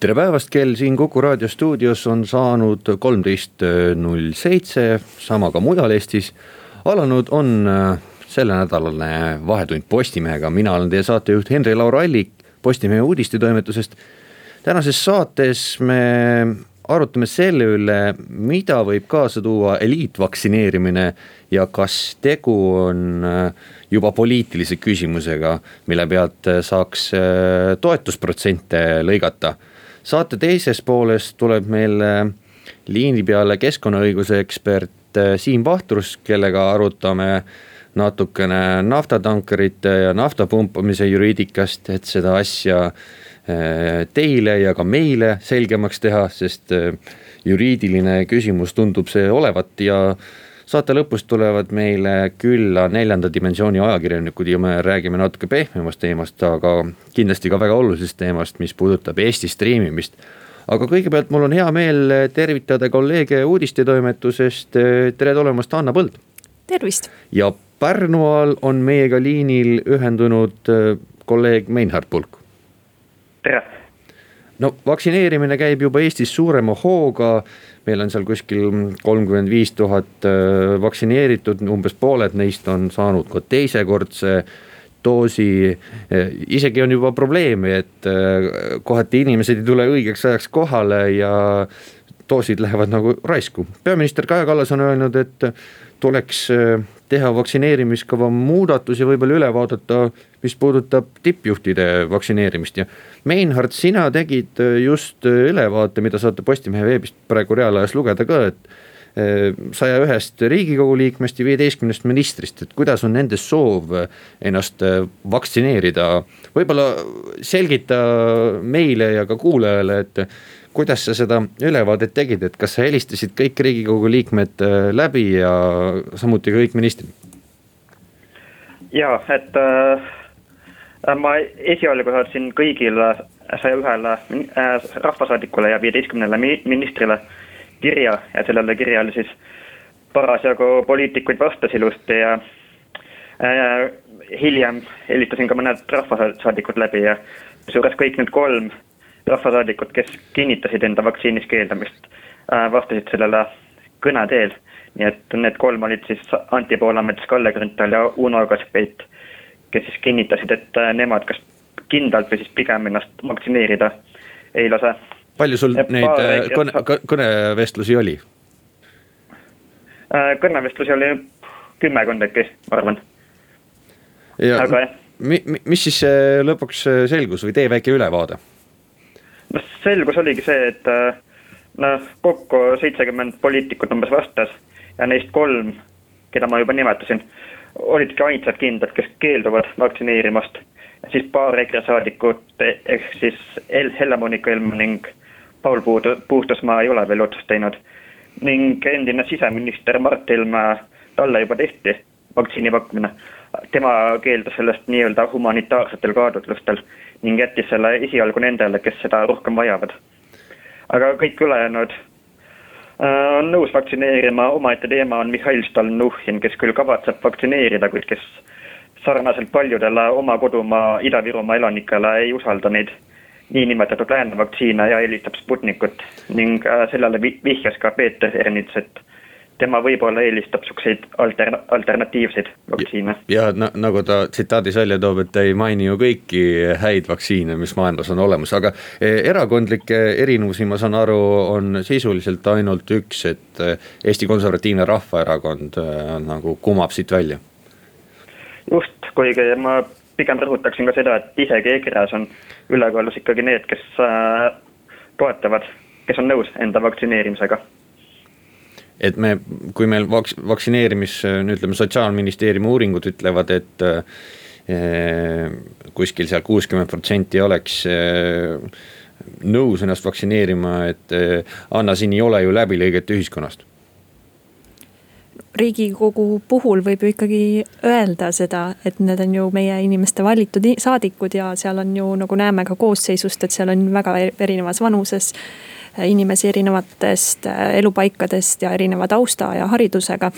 tere päevast, kell siin Kuku raadio stuudios on saanud kolmteist null seitse, sama ka mujal Eestis. alanud on äh, sellenädalane Vahetund Postimehega, mina olen teie saatejuht Henri-Laur Allik Postimehe uudistetoimetusest. tänases saates me arutame selle üle, mida võib kaasa tuua eliitvaktsineerimine ja kas tegu on äh, juba poliitilise küsimusega, mille pealt äh, saaks toetusprotsente lõigata saate teises pooles tuleb meil liini peale keskkonnaõiguse ekspert äh, Siim Vahtrus, kellega arutame natukene naftatankerite ja nafta pumpamise juriidikast, et seda asja äh, teile ja ka meile selgemaks teha, sest äh, juriidiline küsimus tundub see olevat ja saate lõpus tulevad meile külla neljanda dimensiooni ajakirjanikud ja me räägime natuke pehmemast teemast, aga kindlasti ka väga olulisest teemast, mis puudutab Eesti striimimist. aga kõigepealt mul on hea meel tervitada kolleege uudistetoimetusest, tere tulemast, Anna Põld. tervist. ja Pärnumaal on meiega liinil ühendunud äh, kolleeg Meinhard Pulk. tere no vaktsineerimine käib juba Eestis suurema hooga meil on seal kuskil kolmkümmend viis tuhat äh, vaktsineeritud, umbes pooled neist on saanud ka teisekordse doosi. Äh, isegi on juba probleemi, et äh, kohati inimesed ei tule õigeks ajaks kohale ja doosid lähevad nagu raisku. peaminister Kaja Kallas on öelnud, et tuleks teha vaktsineerimiskava muudatusi, võib-olla üle vaadata, mis puudutab tippjuhtide vaktsineerimist ja Meinhard, sina tegid äh, just äh, ülevaate, mida saate Postimehe veebist praegu reaalajas lugeda ka, et äh, saja ühest riigikogu liikmest ja viieteistkümnest ministrist, et kuidas on nende soov ennast vaktsineerida. võib-olla selgita meile ja ka kuulajale, et kuidas sa seda ülevaadet tegid, et kas sa helistasid kõik riigikogu liikmed läbi ja samuti kõik ministrid? ja, et äh Äh, ma esialgu saatsin kõigile saja ühele äh, rahvasaadikule ja viieteistkümnele ministrile kirja ja sellele kirjale siis parasjagu poliitikuid vastas ilusti ja äh, hiljem helistasin ka mõned rahvasaadikud läbi ja kusjuures kõik need kolm rahvasaadikut, kes kinnitasid enda vaktsiinist keeldamist äh,, vastasid sellele kõne teel. nii et need kolm olid siis Anti Poolamets, Kalle Grünthal ja Uno Kaskpeit kes siis kinnitasid, et äh, nemad kas kindlalt või siis pigem ennast vaktsineerida ei lase. palju sul et neid äh, kõne, kõnevestlusi oli? Kõnevestlusi oli kümmekond äkki, ma arvan. aga jah. Mi-, mis siis lõpuks selgus või tee väike ülevaade? Selgus oligi see, et noh, kokku seitsekümmend poliitikut umbes vastas ja neist kolm, keda ma juba nimetasin olidki ainsad kindlad, kes keelduvad vaktsineerimast. siis paar EKRE saadikut ehk siis El-, Helle-Moonika Helme ning Paul Puud-, Puustusmaa ei ole veel otsust teinud. ning endine siseminister Mart Helme, talle juba tehti vaktsiini pakkumine. tema keeldus sellest nii-öelda humanitaarsetel kaalutlustel ning jättis selle esialgu nendele, kes seda rohkem vajavad. aga kõik ülejäänud Äh, on nõus vaktsineerima, omaette teema on Mihhail Stalnuhhin, kes küll kavatseb vaktsineerida, kuid kes sarnaselt paljudele oma kodumaa Ida-Virumaa elanikele ei usalda neid niinimetatud lääne vaktsiine ja eelistab Sputnikut ning äh, sellele vihjas ka Peeter Ernits, et tema võib-olla eelistab siukseid alter-, alternatiivseid vaktsiine. ja na, nagu ta tsitaadis välja toob, et ta ei maini ju kõiki häid vaktsiine, mis maailmas on olemas, aga eh, erakondlikke erinevusi, ma saan aru, on sisuliselt ainult üks, et eh, Eesti Konservatiivne Rahvaerakond eh, nagu kumab siit välja. just, kuigi ma pigem rõhutaksin ka seda, et isegi EKRE-s on ülekaalus ikkagi need, kes äh, toetavad, kes on nõus enda vaktsineerimisega et me, kui meil vaks-, vaktsineerimis, ütleme sotsiaalministeeriumi uuringud ütlevad, et eh, kuskil seal kuuskümmend protsenti oleks eh, nõus ennast vaktsineerima, et eh, Anna, siin ei ole ju läbilõiget ühiskonnast. riigikogu puhul võib ju ikkagi öelda seda, et need on ju meie inimeste valitud saadikud ja seal on ju nagu näeme ka koosseisust, et seal on väga erinevas vanuses inimesi erinevatest elupaikadest ja erineva tausta ja haridusega.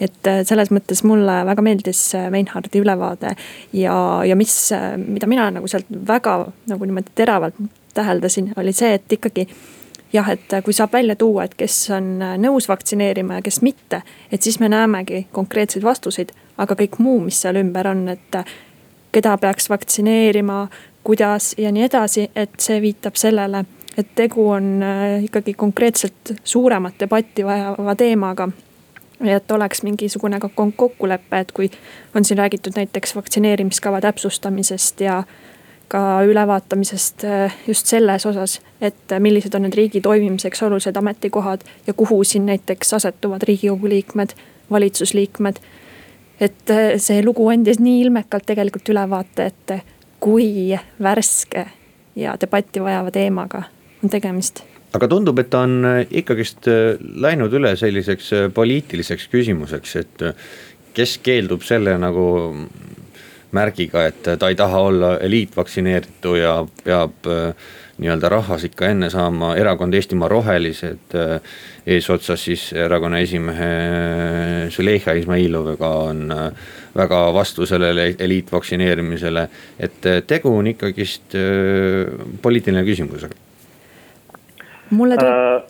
et selles mõttes mulle väga meeldis Meinhardi ülevaade ja, ja mis, mida mina nagu sealt väga nagu niimoodi teravalt täheldasin, oli see, et ikkagi jah, et kui saab välja tuua, et kes on nõus vaktsineerima ja kes mitte, et siis me näemegi konkreetseid vastuseid, aga kõik muu, mis seal ümber on, et keda peaks vaktsineerima, kuidas ja nii edasi, et see viitab sellele, et tegu on äh, ikkagi konkreetselt suuremat debatti vajava teemaga ja et oleks mingisugune ka kokkulepe, et kui on siin räägitud näiteks vaktsineerimiskava täpsustamisest ja ka ülevaatamisest äh, just selles osas, et millised on need riigi toimimiseks olulised ametikohad ja kuhu siin näiteks asetuvad riigikogu liikmed, valitsusliikmed. et äh, see lugu andis nii ilmekalt tegelikult ülevaate, et kui värske ja debatti vajava teemaga tegemist aga tundub, et ta on äh, ikkagist läinud üle selliseks poliitiliseks küsimuseks, et kes keeldub selle nagu märgiga, et ta ei taha olla eliitvaktsineeritu ja peab äh, nii-öelda rahvas ikka enne saama, erakond Eestimaa Rohelised äh, eesotsas siis erakonna esimehe Züleyxa Izmailovaga on äh, väga vastu sellele eliitvaktsineerimisele. et tegu on ikkagist poliitiline küsimus. Mulle tuleb äh,.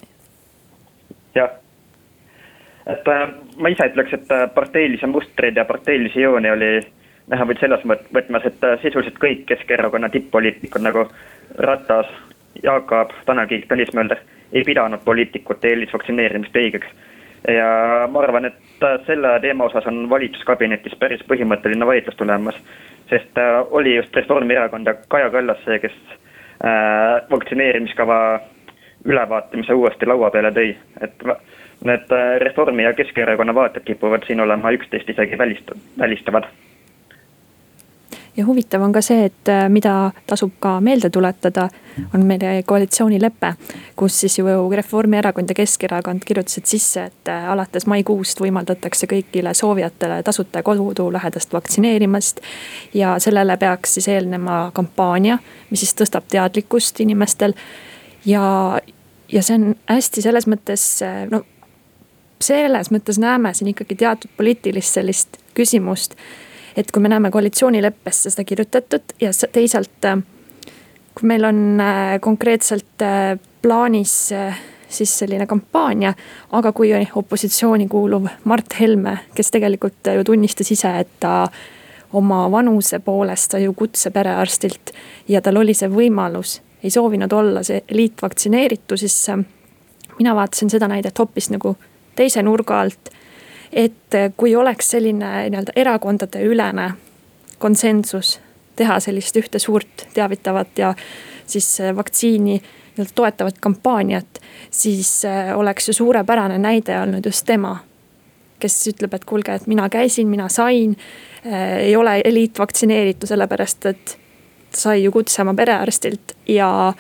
jah, et ma ise ütleks, et parteilisi mustreid ja parteilisi jooni oli näha võid selles võtmes, et äh, sisuliselt kõik Keskerakonna tipp-poliitikud nagu Ratas, Jaak Aab, Tanel Kiik, Tõnis Mölder ei pidanud poliitikute eelisvaktsineerimist õigeks. ja ma arvan, et äh, selle teema osas on valitsuskabinetis päris põhimõtteline vaidlus tulemas, sest äh, oli just Reformierakond ja Kaja Kallas see, kes vaktsineerimiskava ülevaatamise uuesti laua peale tõi, et need Reformi ja Keskerakonna vaated kipuvad siin olema üksteist isegi välist-, välistavad ja huvitav on ka see, et äh, mida tasub ka meelde tuletada, on meie koalitsioonilepe. kus siis ju Reformierakond ja Keskerakond kirjutasid sisse, et äh, alates maikuust võimaldatakse kõigile soovijatele tasuta kodulähedast vaktsineerimist. ja sellele peaks siis eelnema kampaania, mis siis tõstab teadlikkust inimestel. Ja, ja see on hästi selles mõttes äh, no selles mõttes näeme siin ikkagi teatud poliitilist sellist küsimust et kui me näeme koalitsioonileppesse seda kirjutatud ja teisalt, äh, kui meil on äh, konkreetselt plaanis siis selline kampaania. aga kui opositsiooni kuuluv Mart Helme, kes tegelikult ju tunnistas ise, et ta oma vanuse poolest sai ju kutse perearstilt ja tal oli see võimalus, ei soovinud olla see eliitvaktsineeritu, siis mina vaatasin seda näidet hoopis nagu teise nurga alt et kui oleks selline nii-öelda erakondadeülene konsensus, teha sellist ühte suurt teavitavat ja siis vaktsiini nii-öelda toetavat kampaaniat, siis äh, oleks ju suurepärane näide olnud just tema. kes ütleb, et kuulge, et mina käisin, mina sain, äh, ei ole eliitvaktsineeritu, sellepärast et sai ju kutse oma perearstilt ja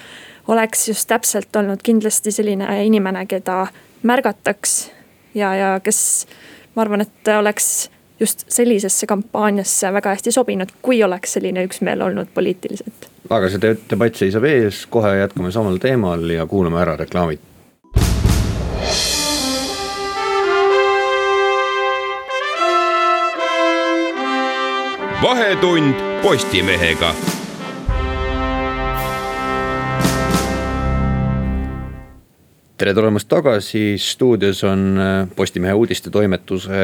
oleks just täpselt olnud kindlasti selline inimene, keda märgataks ja, ja kes ma arvan, et oleks just sellisesse kampaaniasse väga hästi sobinud, kui oleks selline üksmeel olnud poliitiliselt. aga see debatt seisab ees, kohe jätkame samal teemal ja kuulame ära reklaamid. vahetund Postimehega tere tulemast tagasi, stuudios on äh, Postimehe uudistetoimetuse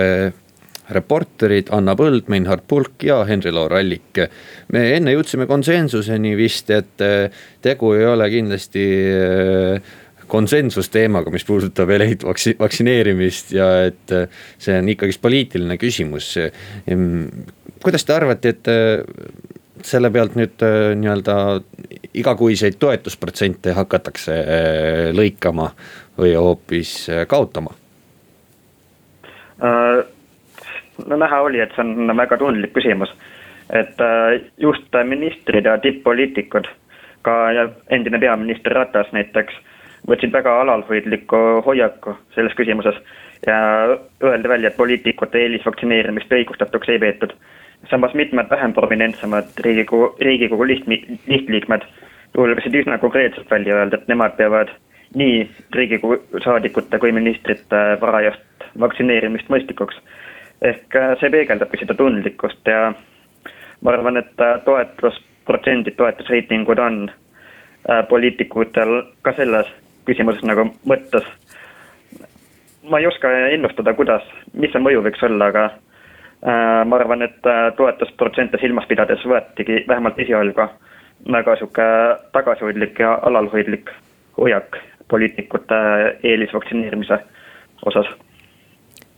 reporterid Anna Põld, Meinhard Pulk ja Henri-Laur Allik. me enne jõudsime konsensuseni vist, et äh, tegu ei ole kindlasti äh, konsensusteemaga, mis puudutab eleid vaksi-, vaktsineerimist ja et see on ikkagist poliitiline küsimus. kuidas te arvate, et selle pealt nüüd äh, nii-öelda igakuiseid toetusprotsente hakatakse äh, lõikama või hoopis äh, kaotama? no näha oli, et see on väga tundlik küsimus. et just ministrid ja tipp-poliitikud, ka endine peaminister Ratas näiteks, võtsid väga alalhoidliku hoiaku selles küsimuses. ja öeldi välja, et poliitikute eelisvaktsineerimist õigustatuks ei peetud. Samas mitmed vähem prominentsemad Riigikogu, Riigikogu lihtmi-, lihtliikmed julgesid üsna konkreetselt välja öelda, et nemad peavad nii Riigikogu saadikute kui ministrite varajast vaktsineerimist mõistlikuks. ehk äh, see peegeldabki seda tundlikkust ja ma arvan, et äh, toetusprotsendid, toetusreitingud on äh, poliitikutel ka selles küsimuses nagu mõttes. ma ei oska ennustada, kuidas, mis see mõju võiks olla, aga ma arvan, et toetusprotsente silmas pidades võetigi vähemalt esialgu väga sihuke tagasihoidlik ja alalhoidlik hoiak poliitikute eelisvaktsineerimise osas.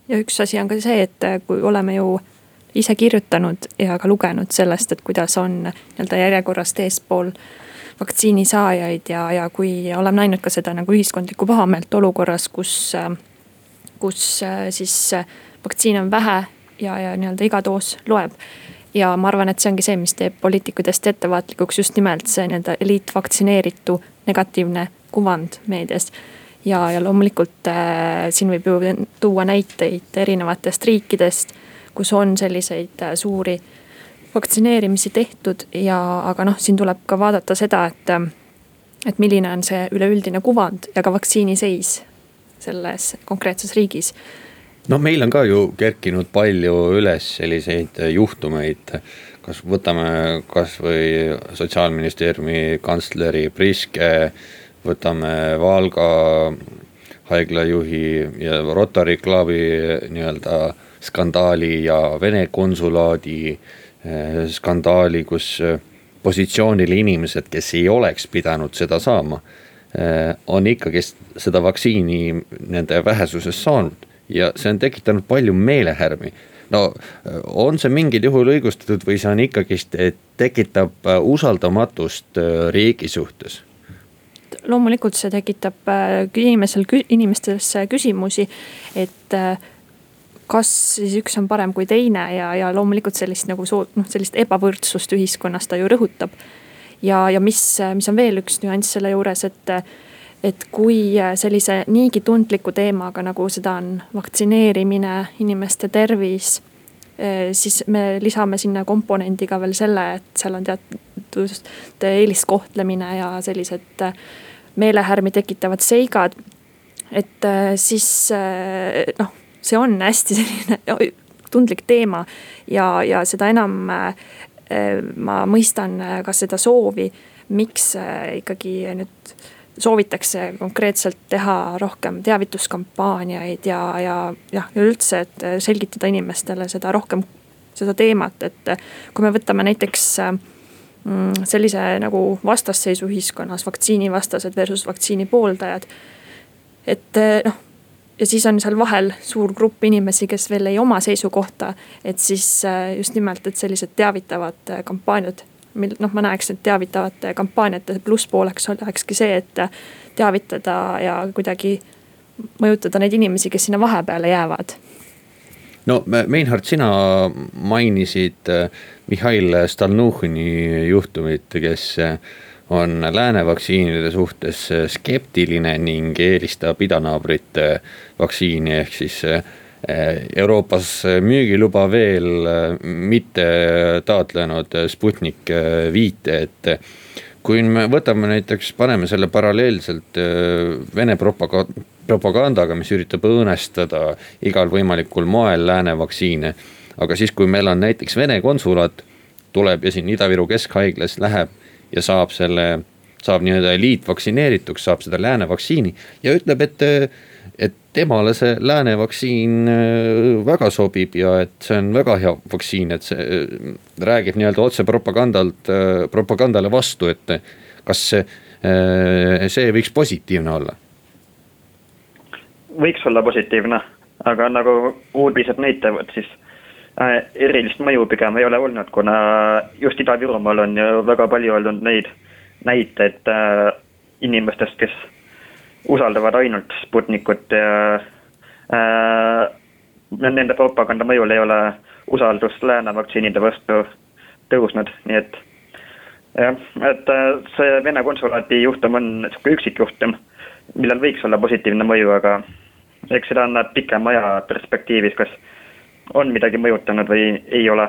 ja üks asi on ka see, et kui oleme ju ise kirjutanud ja ka lugenud sellest, et kuidas on nii-öelda järjekorrast eespool vaktsiini saajaid ja, ja kui oleme näinud ka seda nagu ühiskondlikku pahameelt olukorras, kus, kus siis vaktsiine on vähe ja, ja nii-öelda iga doos loeb ja ma arvan, et see ongi see, mis teeb poliitikud hästi ettevaatlikuks, just nimelt see nii-öelda eliitvaktsineeritu negatiivne kuvand meedias. ja, ja loomulikult äh, siin võib ju tuua näiteid erinevatest riikidest, kus on selliseid äh, suuri vaktsineerimisi tehtud ja, aga noh, siin tuleb ka vaadata seda, et, äh, et milline on see üleüldine kuvand ja ka vaktsiini seis selles konkreetses riigis no meil on ka ju kerkinud palju üles selliseid juhtumeid. kas võtame kasvõi sotsiaalministeeriumi kantsleri Priske võtame Valga haiglajuhi ja Rotary Klubi nii-öelda skandaali ja Vene konsulaadi eh, skandaali, kus eh, positsioonil inimesed, kes ei oleks pidanud seda saama, eh, on ikkagist seda vaktsiini nende vähesuses saanud ja see on tekitanud palju meelehärmi no on see mingil juhul õigustatud või see on ikkagist, tekitab usaldamatust riigi suhtes? loomulikult see tekitab äh, inimesel, inimestes küsimusi, et äh, kas siis üks on parem kui teine ja, ja loomulikult sellist nagu soo-, noh, sellist ebavõrdsust ühiskonnas ta ju rõhutab. ja, ja mis, mis on veel üks nüanss selle juures, et, et kui sellise niigi tundliku teemaga, nagu seda on vaktsineerimine, inimeste tervis äh, siis me lisame sinna komponendiga veel selle, et seal on teatud eeliskohtlemine ja sellised meelehärmi tekitavad seigad. et äh, siis äh, noh, see on hästi selline tundlik teema ja, ja seda enam äh, ma mõistan ka seda soovi, miks ikkagi nüüd soovitakse konkreetselt teha rohkem teavituskampaaniaid ja, ja jah, üleüldse, et selgitada inimestele seda rohkem, seda teemat, et kui me võtame näiteks äh, Mm, sellise nagu vastasseisu ühiskonnas, vaktsiinivastased versus vaktsiini pooldajad. et noh, ja siis on seal vahel suur grupp inimesi, kes veel ei oma seisukohta, et siis just nimelt, et sellised teavitavad kampaaniad mil noh, ma näeks, et teavitavate kampaaniate plusspooleks olekski see, et teavitada ja kuidagi mõjutada neid inimesi, kes sinna vahepeale jäävad. No Meinhard, sina mainisid äh, Mihhail Stalnuhhini juhtumit, kes äh, on lääne vaktsiinide suhtes äh, skeptiline ning eelistab idanaabrite vaktsiini, ehk siis Euroopas müügiluba veel mitte taotlenud Sputnik viite, et kui me võtame näiteks, paneme selle paralleelselt Vene propaganda propagandaga, mis üritab õõnestada igal võimalikul moel lääne vaktsiine. aga siis, kui meil on näiteks Vene konsulaat, tuleb ja siin Ida-Viru Keskhaiglas läheb ja saab selle, saab nii-öelda eliitvaktsineerituks, saab seda lääne vaktsiini ja ütleb, et et temale see lääne vaktsiin äh, väga sobib ja et see on väga hea vaktsiin, et see äh, räägib nii-öelda otse propagandalt, äh, propagandale vastu, et kas see, see võiks positiivne olla? Võiks olla positiivne, aga nagu uudised näitavad, siis erilist mõju pigem ei ole olnud, kuna just Ida-Virumaal on ju väga palju olnud neid näiteid inimestest, kes usaldavad ainult Sputnikut ja äh, nende propaganda mõjul ei ole usaldus lääne vaktsiinide vastu tõusnud, nii et jah, et äh, see Vene konsulaadi juhtum on sihuke üksikjuhtum millel võiks olla positiivne mõju, aga eks seda näeb pikema aja perspektiivis, kas on midagi mõjutanud või ei ole.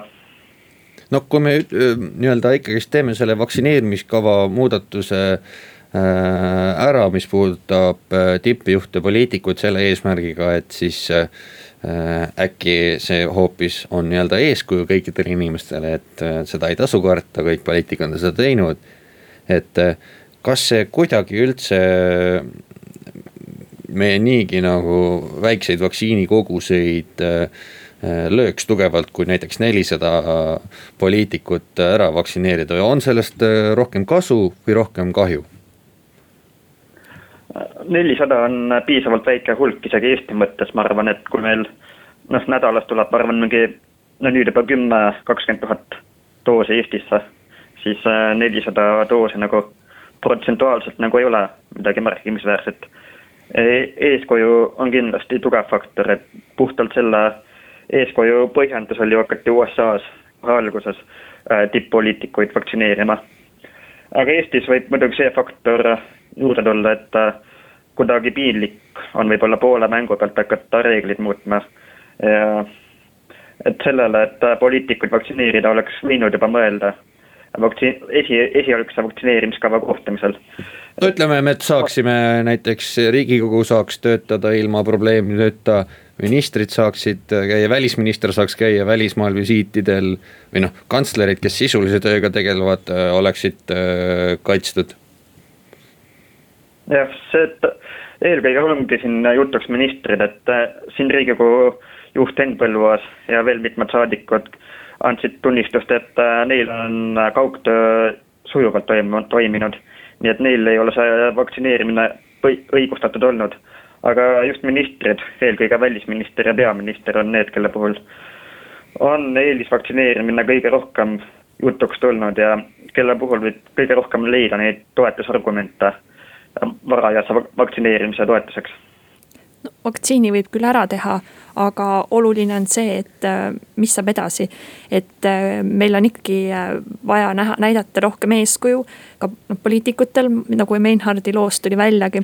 Noh, kui me nii-öelda ikkagist teeme selle vaktsineerimiskava muudatuse äh, ära, mis puudutab äh, tippjuhte, poliitikuid selle eesmärgiga, et siis äh, äkki see hoopis on nii-öelda eeskuju kõikidele inimestele, et seda ei tasu karta, kõik poliitikud on seda teinud. et kas see kuidagi üldse meie niigi nagu väikseid vaktsiinikoguseid äh, Äh, lööks tugevalt, kui näiteks nelisada poliitikut ära vaktsineerida ja on sellest äh, rohkem kasu või rohkem kahju? Nelisada on piisavalt väike hulk isegi Eesti mõttes, ma arvan, et kui meil noh, nädalas tuleb, ma arvan, mingi no nüüd juba kümme, kakskümmend tuhat doosi Eestisse, siis äh, nelisada doosi nagu protsentuaalselt nagu ei ole midagi märkimisväärset e. eeskuju on kindlasti tugev faktor, et puhtalt selle eeskuju põhjendus oli hakati USA-s alguses äh, tipp-poliitikuid vaktsineerima. aga Eestis võib muidugi see faktor juurde tulla, et äh, kuidagi piinlik on võib-olla poole mängu pealt hakata reegleid muutma ja et sellele, et äh, poliitikuid vaktsineerida oleks võinud juba mõelda vaktsi-, esi, esialgse vaktsineerimiskava koostamisel. no ütleme, et saaksime näiteks riigikogu saaks töötada ilma probleemideta ministrid saaksid käia, välisminister saaks käia välismaal visiitidel või noh, kantslerid, kes sisulise tööga tegelevad, äh, oleksid kaitstud. Jah, see, et eelkõige ongi siin jutuks ministrid, et äh, siin riigikogu juht Henn Põlluaas ja veel mitmed saadikud andsid tunnistust, et neil on kaugtöö sujuvalt toimunud, toiminud. nii et neil ei ole see vaktsineerimine õigustatud olnud aga just ministrid, eelkõige välisminister ja peaminister on need, kelle puhul on eelisvaktsineerimine kõige rohkem jutuks tulnud ja kelle puhul võib kõige rohkem leida neid toetusargumente varajase vaktsineerimise toetuseks no, vaktsiini võib küll ära teha, aga oluline on see, et äh, mis saab edasi. et äh, meil on ikkagi äh, vaja näha, näidata rohkem eeskuju ka noh, poliitikutel, nagu Meinhardi loost tuli väljagi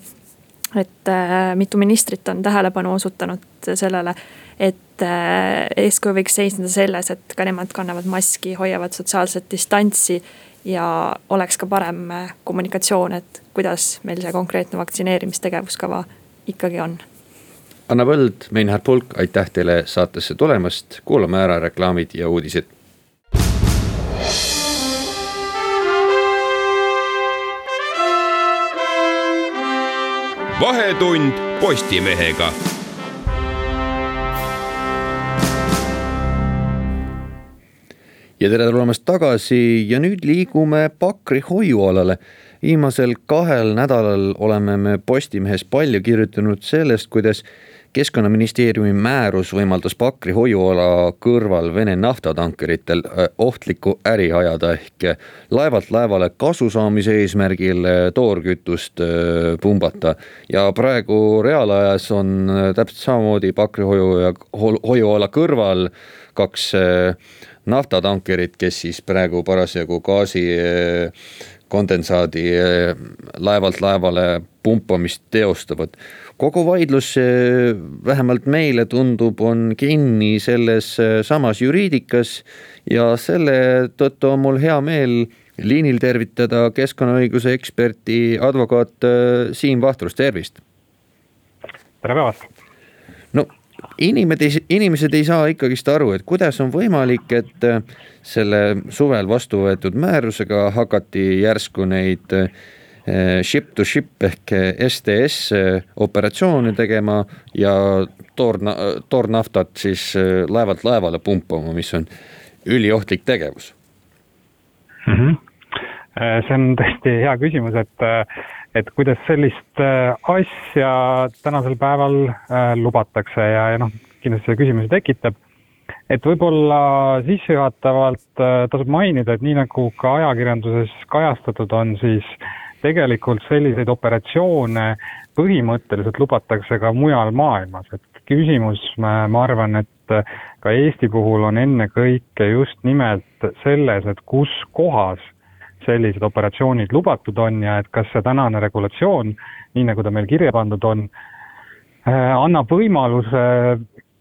et mitu ministrit on tähelepanu osutanud sellele, et eeskuju võiks seisneda selles, et ka nemad kannavad maski, hoiavad sotsiaalset distantsi ja oleks ka parem äh, kommunikatsioon, et kuidas meil see konkreetne vaktsineerimistegevuskava ikkagi on. Anna Põld, Meinhard Pulk, aitäh teile saatesse tulemast, kuulame ära reklaamid ja uudised vahetund Postimehega. Ja tere tulemast tagasi ja nüüd liigume Pakri hoiualale. viimasel kahel nädalal oleme me Postimehes palju kirjutanud sellest, kuidas keskkonnaministeeriumi määrus võimaldas Pakri hoiuala kõrval Vene naftatankeritel äh, ohtlikku äri ajada ehk laevalt laevale kasu saamise eesmärgil äh, toorkütust äh, pumbata. ja praegu reaalajas on täpselt samamoodi Pakri hoiu ja hoiuala kõrval kaks naftatankerit, kes siis praegu parasjagu gaasi kondensaadi laevalt laevale pumpamist teostavad kogu vaidlus vähemalt meile tundub, on kinni selles samas juriidikas ja selle tõttu on mul hea meel liinil tervitada keskkonnaõiguse eksperti, advokaat Siim Vahtrust, tervist. tere päevast. Inimesed, inimesed ei saa ikkagist aru, et kuidas on võimalik, et äh, selle suvel vastu võetud määrusega hakati järsku neid Eh, ship to ship ehk STS eh, operatsioone tegema ja toorna-, toornaftat siis laevalt laevale pumpama, mis on üliohtlik tegevus mm. -hmm. see on tõesti hea küsimus, et, et kuidas sellist asja tänasel päeval lubatakse ja, ja noh, kindlasti see küsimusi tekitab. Et võib-olla sissejuhatavalt tasub mainida, et nii nagu ka ajakirjanduses kajastatud on, siis tegelikult selliseid operatsioone põhimõtteliselt lubatakse ka mujal maailmas, et küsimus, ma arvan, et ka Eesti puhul on ennekõike just nimelt selles, et kus kohas sellised operatsioonid lubatud on ja et kas see tänane regulatsioon, nii nagu ta meil kirja pandud on, annab võimaluse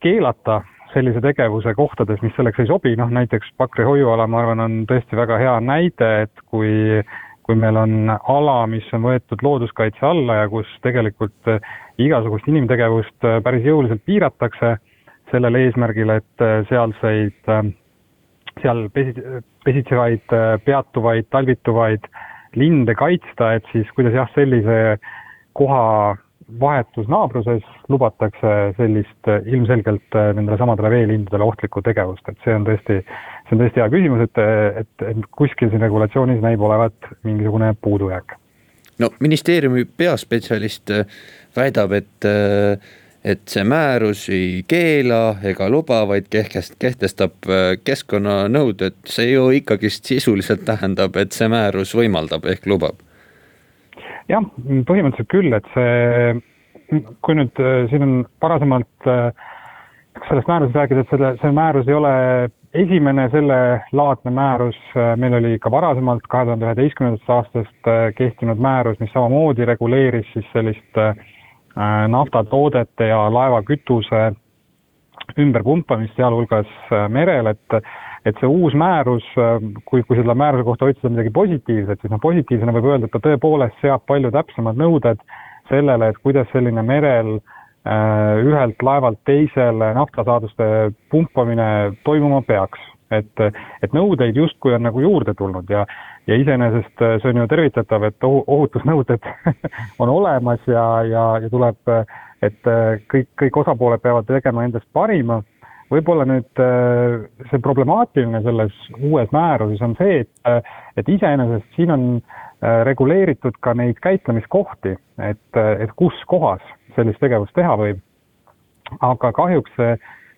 keelata sellise tegevuse kohtades, mis selleks ei sobi, noh näiteks Pakri hoiuala, ma arvan, on tõesti väga hea näide, et kui kui meil on ala, mis on võetud looduskaitse alla ja kus tegelikult igasugust inimtegevust päris jõuliselt piiratakse sellel eesmärgil, et sealseid, seal pesi-, pesitsevaid, peatuvaid, talvituvaid linde kaitsta, et siis kuidas jah, sellise koha vahetus naabruses lubatakse sellist äh, ilmselgelt äh, nendele samadele veelindudele ohtlikku tegevust, et see on tõesti, see on tõesti hea küsimus, et, et, et kuskil siin regulatsioonis näib olevat mingisugune puudujääk. no ministeeriumi peaspetsialist äh, väidab, et, et see määrus ei keela ega luba, vaid kehtest-, kehtestab keskkonnanõuded, see ju ikkagist sisuliselt tähendab, et see määrus võimaldab ehk lubab. Jah, põhimõtteliselt küll, et see, kui nüüd äh, siin on varasemalt äh, sellest määrusest rääkida, et selle, see määrus ei ole esimene sellelaadne määrus, äh, meil oli ka varasemalt kahe tuhande üheteistkümnendast aastast kehtinud määrus, mis samamoodi reguleeris siis sellist naftatoodete ja laevakütuse ümberpumpamist, sealhulgas merel, et et see uus määrus, kui, kui selle määruse kohta otsida midagi positiivset, siis noh, positiivsena võib öelda, et ta tõepoolest seab palju täpsemad nõuded sellele, et kuidas selline merel äh, ühelt laevalt teisele naftasaaduste pumpamine toimuma peaks. Et, et nõudeid justkui on nagu juurde tulnud ja, ja iseenesest see on ju tervitatav, et ohutusnõuded on olemas ja, ja, ja tuleb, et kõik, kõik osapooled peavad tegema endast parima võib-olla nüüd äh, see problemaatiline selles uues määruses on see, et, äh, et iseenesest siin on äh, reguleeritud ka neid käitlemiskohti, et, et kus kohas sellist tegevust teha võib. aga kahjuks see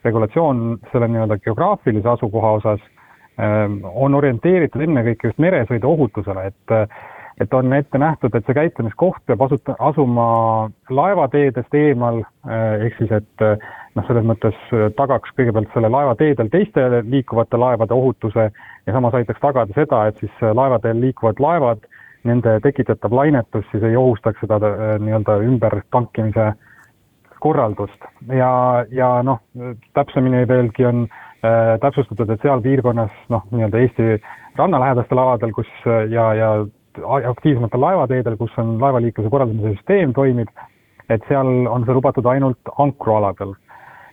regulatsioon selle nii-öelda geograafilise asukoha osas on orienteeritud ennekõike just meresõidu ohutusele, et et on ette nähtud, et see käitlemiskoht peab asuta, asuma laevateedest eemal, ehk siis, et noh, selles mõttes äh, tagaks kõigepealt selle laevateedel teiste liikuvate laevade ohutuse ja samas aitaks tagada seda, et siis äh, laevadel liikuvad laevad, nende tekitatav lainetus siis ei ohustaks seda äh, nii-öelda ümbertankimise korraldust ja, ja noh, täpsemini veelgi on äh, täpsustatud, et seal piirkonnas noh, nii-öelda Eesti rannalähedastel aladel, kus ja, ja aktiivsematel laevateedel, kus on laevaliikluse korraldamise süsteem toimib, et seal on see lubatud ainult ankrualadel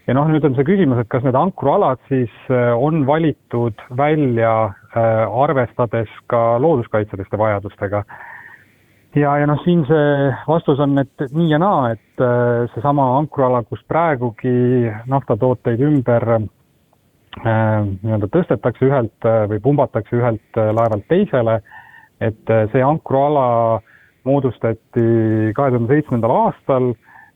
ja noh, nüüd on see küsimus, et kas need ankrualad siis äh, on valitud välja äh, arvestades ka looduskaitseliste vajadustega. Ja, ja noh, siin see vastus on, et nii ja naa, et äh, seesama ankruala, kus praegugi naftatooteid ümber nii-öelda tõstetakse ühelt või pumbatakse ühelt laevalt teisele, et see ankruala moodustati kahe tuhande seitsmendal aastal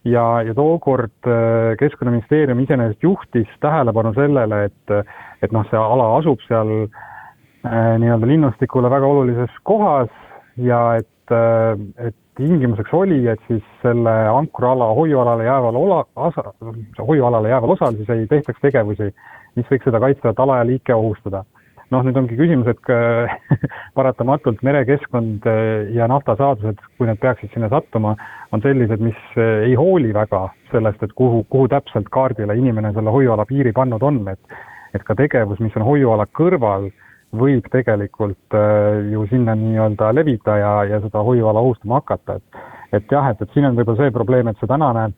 ja, ja tookord äh, Keskkonnaministeerium iseenesest juhtis tähelepanu sellele, et, et noh, see ala asub seal äh, nii-öelda linnustikule väga olulises kohas ja et, äh, et tingimuseks oli, et siis selle ankruala hoiualale jääval ola, asa, hoiualale jääval osal siis ei tehtaks tegevusi, mis võiks seda kaitstavat ala ja liike ohustada. Noh, nüüd ongi küsimus, et paratamatult merekeskkond eh, ja naftasaadused, kui need peaksid sinna sattuma, on sellised, mis ei hooli väga sellest, et kuhu, kuhu täpselt kaardile inimene selle hoiuala piiri pannud on, et et ka tegevus, mis on hoiuala kõrval, võib tegelikult äh, ju sinna nii-öelda levida ja, ja seda hoiuala ohustama hakata, et et jah, et, et siin on võib-olla see probleem, et see tänane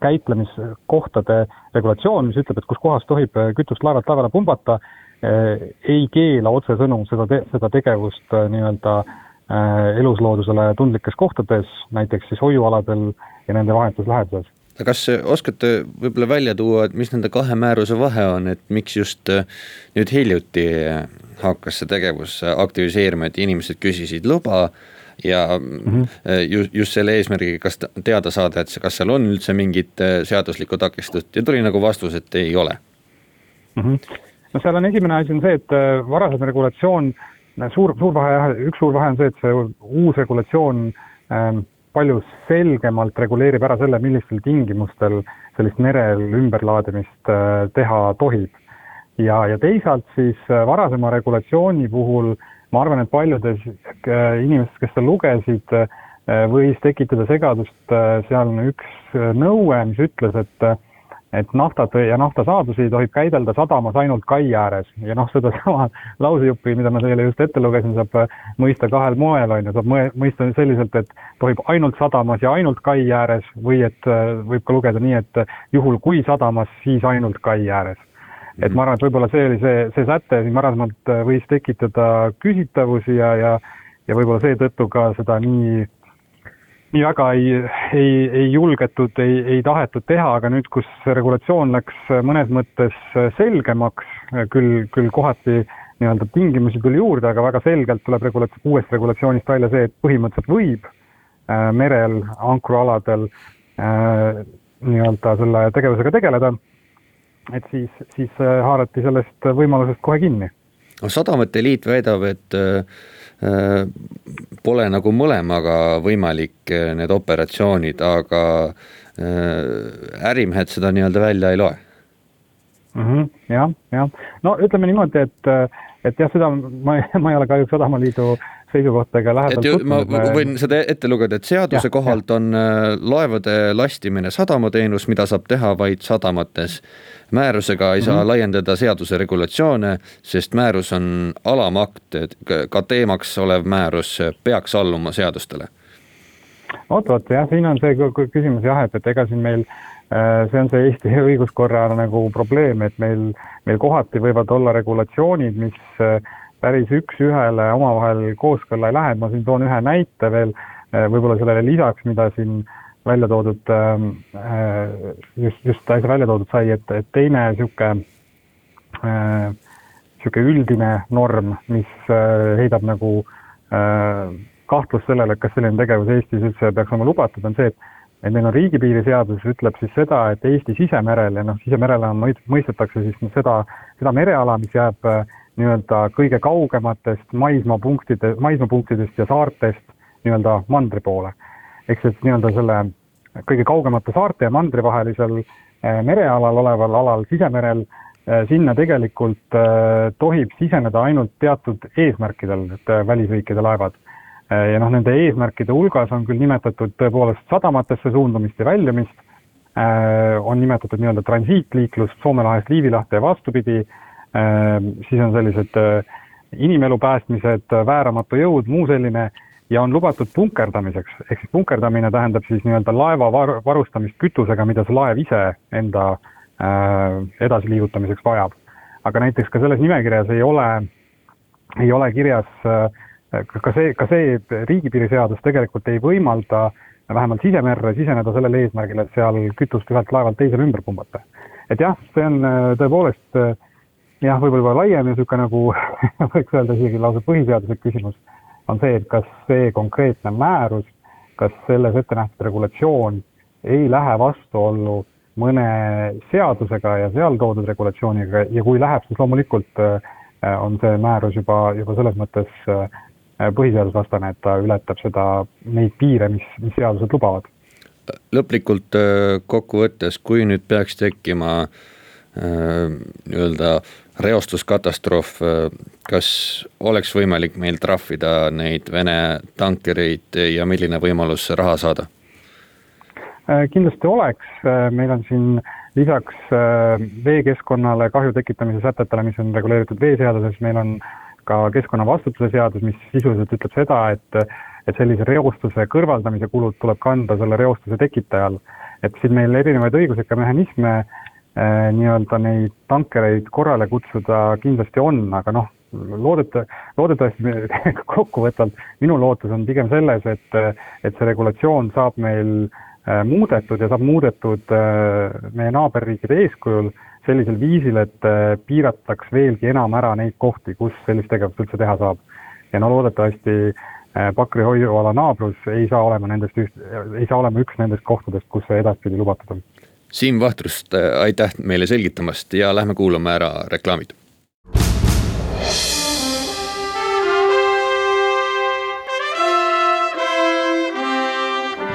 käitlemiskohtade regulatsioon, mis ütleb, et kus kohas tohib kütust laevalt laevale pumbata, Äh, ei keela otsesõnu seda te,, seda tegevust äh, nii-öelda äh, elusloodusele tundlikes kohtades, näiteks siis hoiualadel ja nende vahetus läheduses kas oskate võib-olla välja tuua, et mis nende kahe määruse vahe on, et miks just nüüd hiljuti hakkas see tegevus aktiviseerima, et inimesed küsisid luba ja mm -hmm. just, just selle eesmärgiga, kas teada saada, et kas seal on üldse mingit seaduslikku takistust ja tuli nagu vastus, et ei ole mm. -hmm no seal on esimene asi on see, et äh, varasem regulatsioon, äh, suur, suur vahe üks suur vahe on see, et see uus regulatsioon ähm, palju selgemalt reguleerib ära selle, millistel tingimustel sellist merel ümberlaadimist äh, teha tohib. ja, ja teisalt siis äh, varasema regulatsiooni puhul ma arvan, et paljudes äh, inimestes, kes seda lugesid võis tekitada segadust sealne üks nõue, mis ütles, et et naftat ja naftasaadusi tohib käidelda sadamas ainult kai ääres. Ja noh, sedasama lausejuppi, mida ma teile just ette lugesin, saab äh, mõista kahel moel, on ju, saab mõista selliselt, et tohib ainult sadamas ja ainult kai ääres või et äh, võib ka lugeda nii, et juhul kui sadamas, siis ainult kai ääres. et ma arvan, et võib-olla see oli see, see säte siin varasemalt äh, võis tekitada küsitavusi ja, ja ja võib-olla seetõttu ka seda nii nii väga ei, ei, ei julgetud, ei, ei tahetud teha, aga nüüd, kus regulatsioon läks mõnes mõttes selgemaks, küll, küll kohati nii-öelda tingimusi tuli juurde, aga väga selgelt tuleb regulat-, uuest regulatsioonist välja see, et põhimõtteliselt võib äh, merel, ankrualadel äh, nii-öelda selle tegevusega tegeleda, et siis, siis äh, haarati sellest võimalusest kohe kinni. no Sadamate Liit väidab, et äh, pole nagu mõlemaga võimalik äh, need operatsioonid, aga äh, ärimehed seda nii-öelda välja ei loe mm. -hmm, jah, jah, no ütleme niimoodi, et, et jah, seda ma, ma ei ole kahjuks Sadamaliidu seisukohta ega lähedalt tutvunud. ma võin seda ette lugeda, et seaduse ja, kohalt ja. on laevade lastimine sadamateenus, mida saab teha vaid sadamates määrusega ei saa mm -hmm. laiendada seaduse regulatsioone, sest määrus on alamakt, et ka teemaks olev määrus peaks alluma seadustele. vot, vot jah, siin on see küsimus jah, et, et ega siin meil äh, see on see Eesti õiguskorra nagu probleem, et meil, meil kohati võivad olla regulatsioonid, mis äh, päris üks-ühele omavahel kooskõlla ei lähe, et ma siin toon ühe näite veel äh, võib-olla sellele lisaks, mida siin äh, välja toodud, ähm, äh, just, just äsja välja toodud sai, et, et teine niisugune, niisugune äh, üldine norm, mis äh, heidab nagu kahtlust sellele, et kas selline tegevus Eestis üldse peaks olema lubatud, on see, et et meil on riigipiiri seadus, ütleb siis seda, et Eesti sisemerel ja noh, sisemerele mõistetakse siis seda, seda mereala, mis jääb nii-öelda kõige kaugematest maismaapunktide, maismaapunktidest ja saartest nii-öelda mandri poole ehk siis nii-öelda selle kõige kaugemate saarte ja mandri vahelisel eh, merealal oleval alal, sisemerel, eh, sinna tegelikult eh, tohib siseneda ainult teatud eesmärkidel, et välisriikide laevad. ja noh, nende eesmärkide hulgas on küll nimetatud tõepoolest sadamatesse suundumist ja väljumist, on nimetatud nii-öelda transiitliiklust Soome lahest Liivi lahte ja vastupidi, siis on sellised inimelu päästmised, vääramatu jõud, muu selline ja on lubatud punkerdamiseks, ehk siis punkerdamine tähendab siis nii-öelda laeva var-, varustamist kütusega, mida see laev ise enda äh, edasiliigutamiseks vajab. aga näiteks ka selles nimekirjas ei ole, ei ole kirjas äh, ka see, ka see riigipiiri seadus tegelikult ei võimalda vähemalt sisemerre siseneda sellel eesmärgil, et seal kütust ühelt laevalt teisele ümber pumbata. et jah, see on äh, tõepoolest äh, jah, võib-olla juba laiem ja niisugune nagu võiks öelda isegi lausa põhiseaduslik küsimus on see, et kas see konkreetne määrus, kas selles ette nähtud regulatsioon ei lähe vastuollu mõne seadusega ja seal toodud regulatsiooniga ja kui läheb, siis loomulikult äh, on see määrus juba, juba selles mõttes äh, põhiseadusvastane, et ta ületab seda, neid piire, mis, mis seadused lubavad. lõplikult äh, kokkuvõttes, kui nüüd peaks tekkima nii-öelda reostuskatastroof, kas oleks võimalik meil trahvida neid Vene tankereid ja milline võimalus raha saada? Äh, kindlasti oleks, äh, meil on siin lisaks äh, veekeskkonnale kahju tekitamise sätetele, mis on reguleeritud veeseaduses, meil on ka keskkonnavastutuse seadus, mis sisuliselt ütleb seda, et, et sellise reostuse kõrvaldamise kulud tuleb kanda selle reostuse tekitajal. et siin meil erinevaid õiguslikke mehhanisme äh, Äh, nii-öelda neid tankereid korrale kutsuda kindlasti on, aga noh, loodeta-, loodetavasti kokkuvõtvalt minu lootus on pigem selles, et, et see regulatsioon saab meil äh, muudetud ja saab muudetud äh, meie naaberriikide eeskujul sellisel viisil, et piirataks veelgi enam ära neid kohti, kus sellist tegevust üldse teha saab. ja no loodetavasti Pakri hoiuala naabrus ei saa olema nendest ei saa olema üks nendest kohtadest, kus see edaspidi lubatud on Siim Vahtrust, äh, aitäh meile selgitamast ja lähme kuulame ära reklaamid.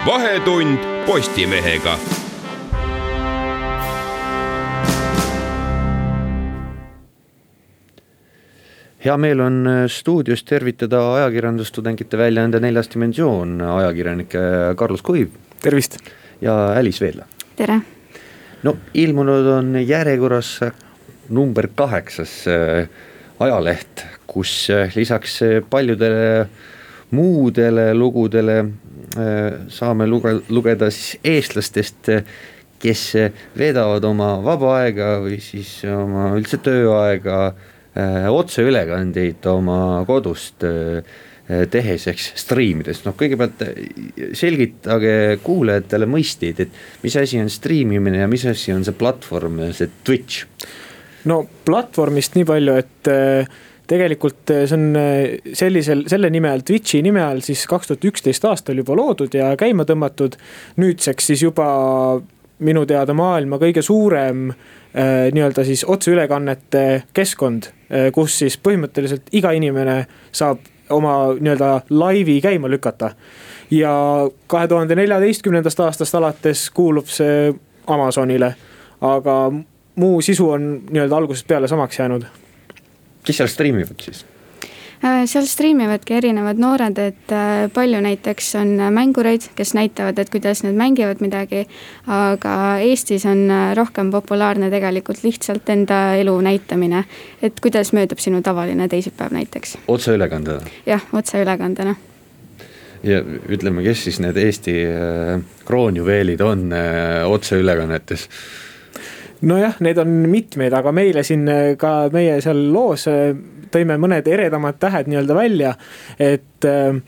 vahetund Postimehega hea meel on stuudios tervitada ajakirjandustudengite väljaande Neljas Dimensioon ajakirjanikke Carlos Kuiv. tervist. ja Alice Veela. tere. No ilmunud on järjekorras number kaheksas ajaleht, kus lisaks paljudele muudele lugudele saame luge-, lugeda siis eestlastest kes veedavad oma vaba aega või siis oma üldse tööaega äh, otseülekandeid oma kodust äh, tehes, eks striimides, noh kõigepealt äh, selgitage kuulajatele mõisteid, et mis asi on striimimine ja mis asi on see platvorm, see Twitch? no platvormist nii palju, et tegelikult see on sellisel, selle nime all, Twitchi nime all siis kaks tuhat üksteist aastal juba loodud ja käima tõmmatud. nüüdseks siis juba minu teada maailma kõige suurem äh, nii-öelda siis otseülekannete keskkond, äh, kus siis põhimõtteliselt iga inimene saab oma nii-öelda laivi käima lükata. ja kahe tuhande neljateistkümnendast aastast alates kuulub see Amazonile, aga muu sisu on nii-öelda algusest peale samaks jäänud. kes seal striimivad siis? Äh, seal striimivadki erinevad noored, et äh, palju näiteks on mängureid, kes näitavad, et kuidas nad mängivad midagi. aga Eestis on äh, rohkem populaarne tegelikult lihtsalt enda elu näitamine. et kuidas möödub sinu tavaline teisipäev näiteks. otseülekandena? jah, otseülekandena ja ütleme, kes siis need Eesti kroonjuveelid on otseülekannetes? nojah, neid on mitmeid, aga meile siin ka meie seal loos tõime mõned eredamad tähed nii-öelda välja. et äh,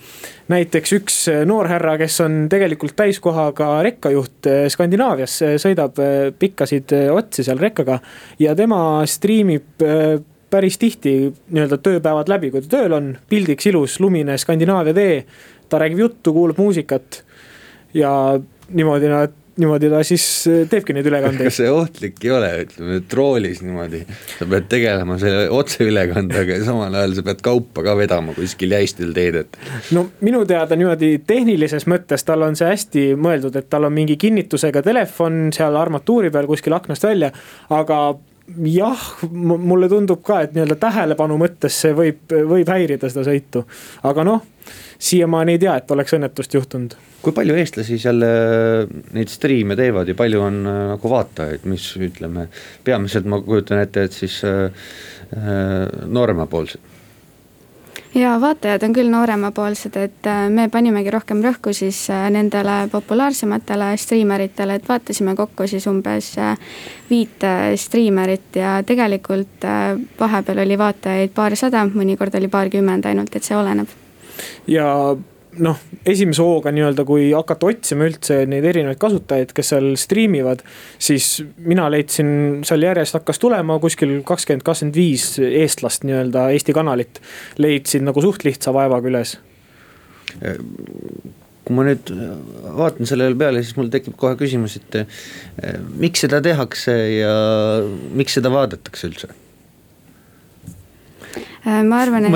näiteks üks noorhärra, kes on tegelikult täiskohaga rekkajuht äh, Skandinaavias, sõidab äh, pikkasid otsi seal rekkaga ja tema striimib päris tihti nii-öelda tööpäevad läbi, kui ta tööl on, pildiks ilus lumine Skandinaavia tee. ta räägib juttu, kuulab muusikat ja niimoodi nad niimoodi ta siis äh, teebki neid ülekandeid. kas see ohtlik ei ole, ütleme troolis niimoodi, sa pead tegelema selle otseülekandega ja samal ajal sa pead kaupa ka vedama kuskil jäistel teedel. no minu teada niimoodi tehnilises mõttes tal on see hästi mõeldud, et tal on mingi kinnitusega telefon seal armatuuri peal kuskil aknast välja, aga jah, mulle tundub ka, et nii-öelda tähelepanu mõttes see võib, võib häirida seda sõitu, aga noh siiamaani ei tea, et oleks õnnetust juhtunud. kui palju eestlasi seal äh, neid striime teevad ja palju on äh, nagu vaatajaid, mis ütleme, peamiselt ma kujutan ette, et siis äh, äh nooremapoolsed ja vaatajad on küll nooremapoolsed, et me panimegi rohkem rõhku siis nendele populaarsematele striimeritele, et vaatasime kokku siis umbes viit striimerit ja tegelikult vahepeal oli vaatajaid paarsada, mõnikord oli paarkümmend ainult, et see oleneb ja noh, esimese hooga nii-öelda, kui hakata otsima üldse neid erinevaid kasutajaid, kes seal striimivad. siis mina leidsin, seal järjest hakkas tulema kuskil kakskümmend, kakskümmend viis eestlast nii-öelda Eesti kanalit. leidsid nagu suht lihtsa vaevaga üles. kui ma nüüd vaatan sellele peale, siis mul tekib kohe küsimus, et eh, miks seda tehakse ja miks seda vaadatakse üldse Äh, ma arvan, et.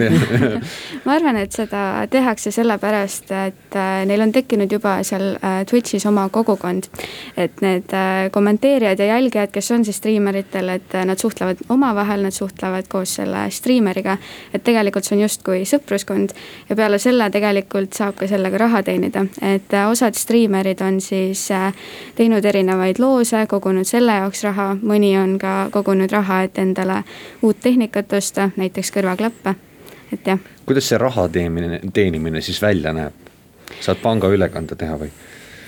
äh, ma arvan, et seda tehakse sellepärast, et äh, neil on tekkinud juba seal Twitch'is oma kogukond. et need kommenteerijad ja jälgijad, kes on siis striimeritel, et nad suhtlevad omavahel, nad suhtlevad koos selle striimeriga. et tegelikult see on justkui sõpruskond ja peale selle tegelikult saab ka sellega raha teenida, et osad striimerid on siis teinud erinevaid loose, kogunud selle jaoks raha, mõni on ka kogunud raha, et endale uut tehnikat osta näiteks kõrvaklappe, et jah. kuidas see raha teenimine, teenimine siis välja näeb? saad pangaülekande teha või?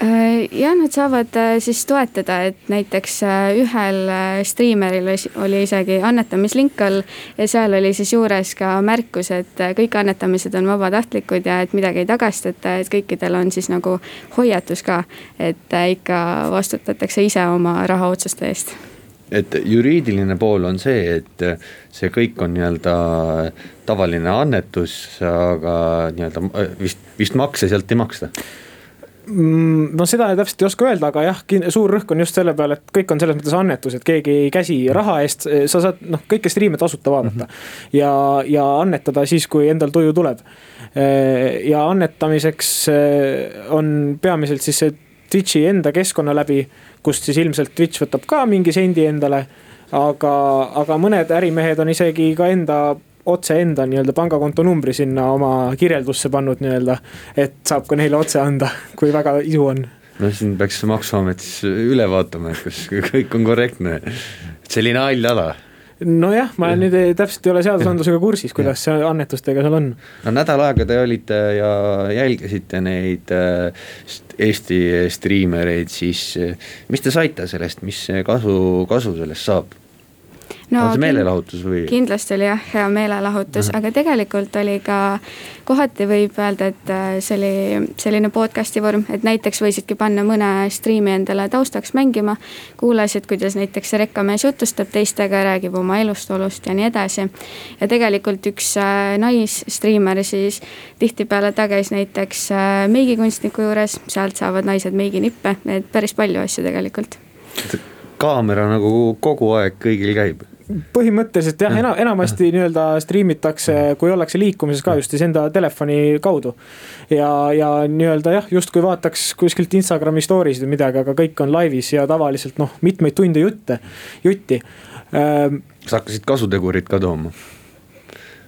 Äh, jah, nad saavad äh, siis toetada, et näiteks äh, ühel striimeril oli isegi annetamislink all ja seal oli siis juures ka märkus, et kõik annetamised on vabatahtlikud ja et midagi ei tagastata, et kõikidel on siis nagu hoiatus ka, et ikka vastutatakse ise oma rahaotsuste eest et juriidiline pool on see, et see kõik on nii-öelda tavaline annetus, aga nii-öelda vist, vist makse sealt ei maksta mm, no seda täpselt ei oska öelda, aga jah, suur rõhk on just selle peale, et kõik on selles mõttes annetus, et keegi ei käsi raha eest, sa saad noh, kõiki striime tasuta vaadata mm. -hmm. ja, ja annetada siis, kui endal tuju tuleb. ja annetamiseks on peamiselt siis see Twitch'i enda keskkonna läbi kust siis ilmselt Twitch võtab ka mingi sendi endale. aga, aga mõned ärimehed on isegi ka enda otse enda nii-öelda pangakonto numbri sinna oma kirjeldusse pannud nii-öelda. et saab ka neile otse anda, kui väga isu on no siin peaks maksuametis üle vaatama, et kas kõik on korrektne, selline hall ala nojah, ma ja. nüüd ei, täpselt ei ole seadusandlusega kursis, kuidas see annetustega seal on. no nädal aega te olite ja jälgisite neid äh, Eesti striimereid, siis äh, mis te saite sellest, mis kasu, kasu sellest saab? No, on see meelelahutus või? kindlasti oli jah, hea meelelahutus, aga tegelikult oli ka, kohati võib öelda, et äh, see oli selline podcast'i vorm, et näiteks võisidki panna mõne striimi endale taustaks mängima. kuulasid, kuidas näiteks see rekkamees jutustab teistega, räägib oma elust, olust ja nii edasi. ja tegelikult üks äh, naisstriimer siis tihtipeale ta käis näiteks äh, meigikunstniku juures, sealt saavad naised meiginippe, et päris palju asju tegelikult kaamera nagu kogu aeg kõigil käib põhimõtteliselt jah, enam, enamasti nii-öelda striimitakse, kui ollakse liikumises ka just siis enda telefoni kaudu. ja, ja nii-öelda jah, justkui vaataks kuskilt Instagrami story sid või midagi, aga kõik on laivis ja tavaliselt noh, mitmeid tunde jutte, jutti. kas hakkasid kasutegurit ka tooma?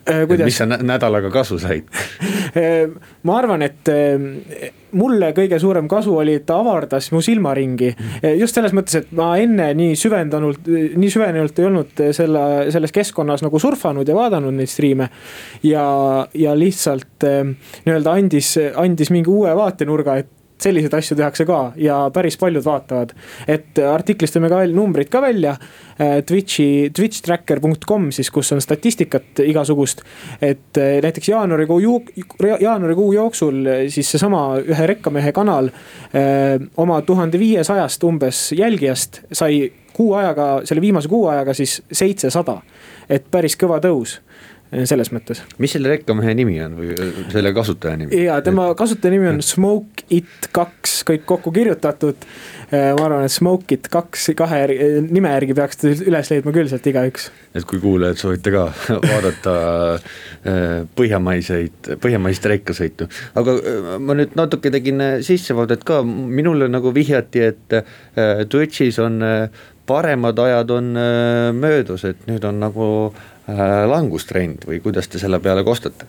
Äh, kuidas? mis sa nädalaga kasu said äh, ma arvan, et äh, mulle kõige suurem kasu oli, et ta avardas mu silmaringi. just selles mõttes, et ma enne nii süvendanult, nii süvenenult ei olnud selle, selles keskkonnas nagu surfanud ja vaadanud neid striime. ja, ja lihtsalt nii-öelda andis, andis mingi uue vaatenurga, et selliseid asju tehakse ka ja päris paljud vaatavad. et artiklis tõime ka välja numbrid ka välja. Äh, Twitch'i, twitchtracker.com siis, kus on statistikat igasugust. et äh, näiteks jaanuarikuu, jaanuarikuu jooksul äh, siis seesama ühe rekkamehe kanal oma tuhande viiesajast umbes jälgijast sai kuu ajaga, selle viimase kuu ajaga siis seitsesada. et päris kõva tõus selles mõttes. mis selle rekkamehe nimi on või selle kasutaja nimi? ja tema kasutaja nimi on Smoke It kaks, kõik kokku kirjutatud. Äh, ma arvan, et Smoke It kaks kahe nime järgi peaks ta üles leidma küll sealt igaüks. et kui kuulajad soovite ka vaadata äh, põhjamaiseid, põhjamaist rekkasõitu. aga äh, ma nüüd natuke tegin sissevaadet ka, minule nagu vihjati, et Twitch'is on paremad ajad on möödas, et nüüd on nagu Äh, langustrend või kuidas te selle peale kostate?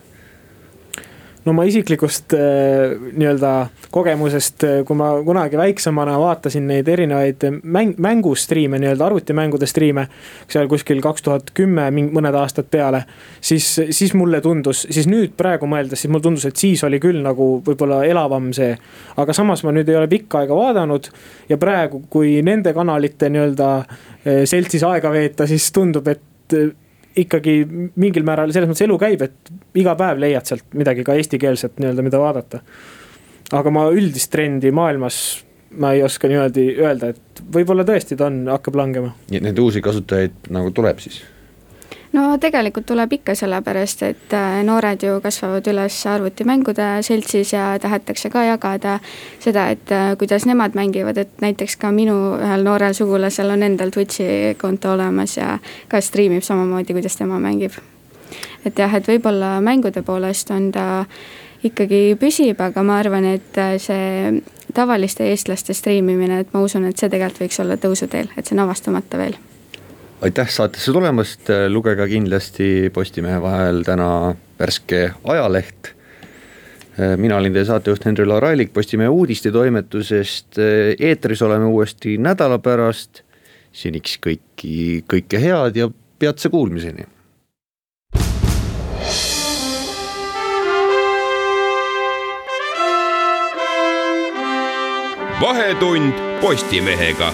no ma isiklikust äh, nii-öelda kogemusest, äh, kui ma kunagi väiksemana vaatasin neid erinevaid mäng, mängustriime, nii-öelda arvutimängude striime. seal kuskil kaks tuhat kümme, mõned aastad peale. siis, siis mulle tundus, siis nüüd praegu mõeldes, siis mulle tundus, et siis oli küll nagu võib-olla elavam see. aga samas ma nüüd ei ole pikka aega vaadanud ja praegu, kui nende kanalite nii-öelda seltsis aega veeta, siis tundub, et ikkagi mingil määral selles mõttes elu käib, et iga päev leiad sealt midagi ka eestikeelset nii-öelda, mida vaadata. aga ma üldist trendi maailmas ma ei oska niimoodi öelda, et võib-olla tõesti ta on, hakkab langema. nii et neid uusi kasutajaid nagu tuleb siis? No tegelikult tuleb ikka sellepärast, et äh, noored ju kasvavad üles arvutimängude seltsis ja tahetakse ka jagada seda, et äh, kuidas nemad mängivad, et näiteks ka minu ühel noorel sugulasel on endal Twitch'i konto olemas ja ka striimib samamoodi, kuidas tema mängib. et jah, et võib-olla mängude poolest on ta ikkagi püsib, aga ma arvan, et äh, see tavaliste eestlaste striimimine, et ma usun, et see tegelikult võiks olla tõusuteel, et see on avastamata veel aitäh saatesse tulemast, lugege kindlasti Postimehe vahel täna värske ajaleht. mina olin teie saatejuht Henri Larailik Postimehe uudistetoimetusest, eetris oleme uuesti nädala pärast. seniks kõiki, kõike head ja peatse kuulmiseni. vahetund Postimehega